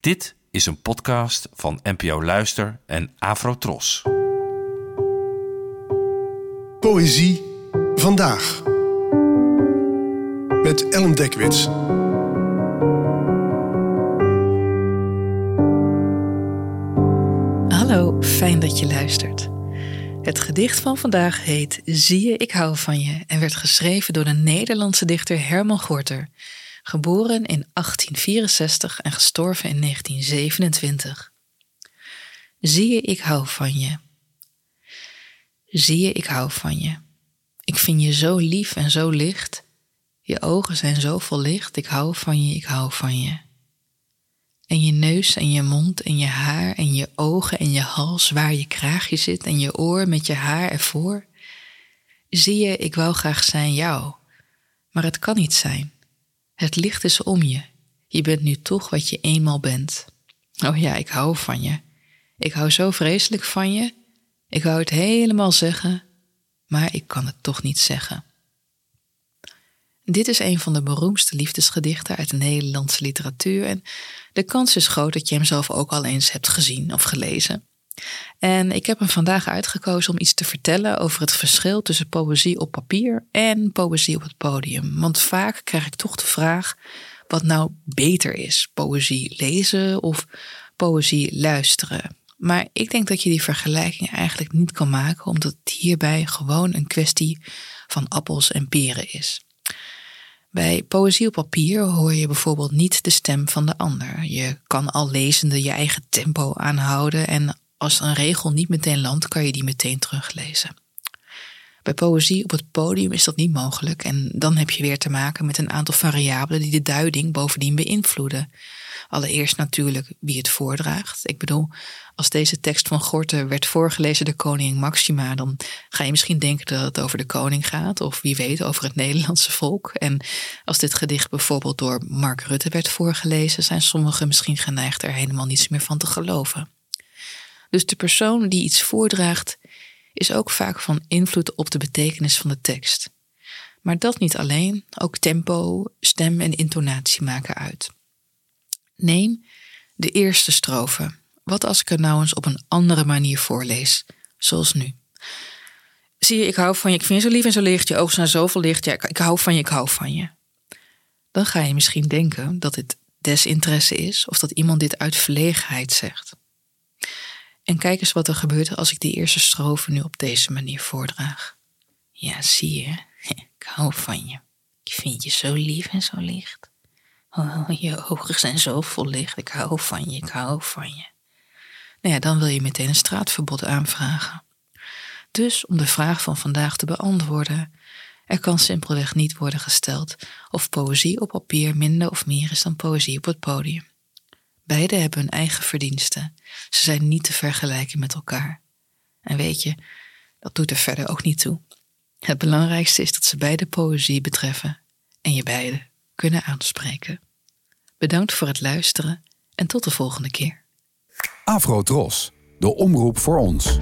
Dit is een podcast van NPO Luister en Afrotros. Poëzie vandaag. Met Ellen Dekwits. Hallo, fijn dat je luistert. Het gedicht van vandaag heet Zie je, ik hou van je en werd geschreven door de Nederlandse dichter Herman Gorter, geboren in 1864 en gestorven in 1927. Zie je, ik hou van je. Zie je, ik hou van je. Ik vind je zo lief en zo licht. Je ogen zijn zo vol licht. Ik hou van je, ik hou van je. En je neus en je mond en je haar en je ogen en je hals waar je kraagje zit en je oor met je haar ervoor. Zie je, ik wou graag zijn jou, maar het kan niet zijn. Het licht is om je. Je bent nu toch wat je eenmaal bent. Oh ja, ik hou van je. Ik hou zo vreselijk van je. Ik wou het helemaal zeggen, maar ik kan het toch niet zeggen. Dit is een van de beroemdste liefdesgedichten uit de Nederlandse literatuur en de kans is groot dat je hem zelf ook al eens hebt gezien of gelezen. En ik heb hem vandaag uitgekozen om iets te vertellen over het verschil tussen poëzie op papier en poëzie op het podium. Want vaak krijg ik toch de vraag wat nou beter is: poëzie lezen of poëzie luisteren. Maar ik denk dat je die vergelijking eigenlijk niet kan maken, omdat het hierbij gewoon een kwestie van appels en peren is. Bij poëzie op papier hoor je bijvoorbeeld niet de stem van de ander. Je kan al lezende je eigen tempo aanhouden en als een regel niet meteen landt, kan je die meteen teruglezen. Bij poëzie op het podium is dat niet mogelijk en dan heb je weer te maken met een aantal variabelen die de duiding bovendien beïnvloeden. Allereerst natuurlijk wie het voordraagt. Ik bedoel, als deze tekst van Gorter werd voorgelezen door koningin Maxima, dan ga je misschien denken dat het over de koning gaat, of wie weet over het Nederlandse volk. En als dit gedicht bijvoorbeeld door Mark Rutte werd voorgelezen, zijn sommigen misschien geneigd er helemaal niets meer van te geloven. Dus de persoon die iets voordraagt, is ook vaak van invloed op de betekenis van de tekst. Maar dat niet alleen, ook tempo, stem en intonatie maken uit. Neem de eerste strofe. Wat als ik het nou eens op een andere manier voorlees, zoals nu? Zie je, ik hou van je, ik vind je zo lief en zo licht, je ogen zijn zoveel licht, ja, ik, ik hou van je, ik hou van je. Dan ga je misschien denken dat dit desinteresse is of dat iemand dit uit verlegenheid zegt. En kijk eens wat er gebeurt als ik die eerste strofe nu op deze manier voordraag. Ja, zie je, ik hou van je. Ik vind je zo lief en zo licht. Oh, je ogen zijn zo vol licht. Ik hou van je, ik hou van je. Nou ja, dan wil je meteen een straatverbod aanvragen. Dus om de vraag van vandaag te beantwoorden, er kan simpelweg niet worden gesteld of poëzie op papier minder of meer is dan poëzie op het podium. Beide hebben hun eigen verdiensten. Ze zijn niet te vergelijken met elkaar. En weet je, dat doet er verder ook niet toe. Het belangrijkste is dat ze beide poëzie betreffen en je beide kunnen aanspreken. Bedankt voor het luisteren en tot de volgende keer. Afro Tros, de omroep voor ons.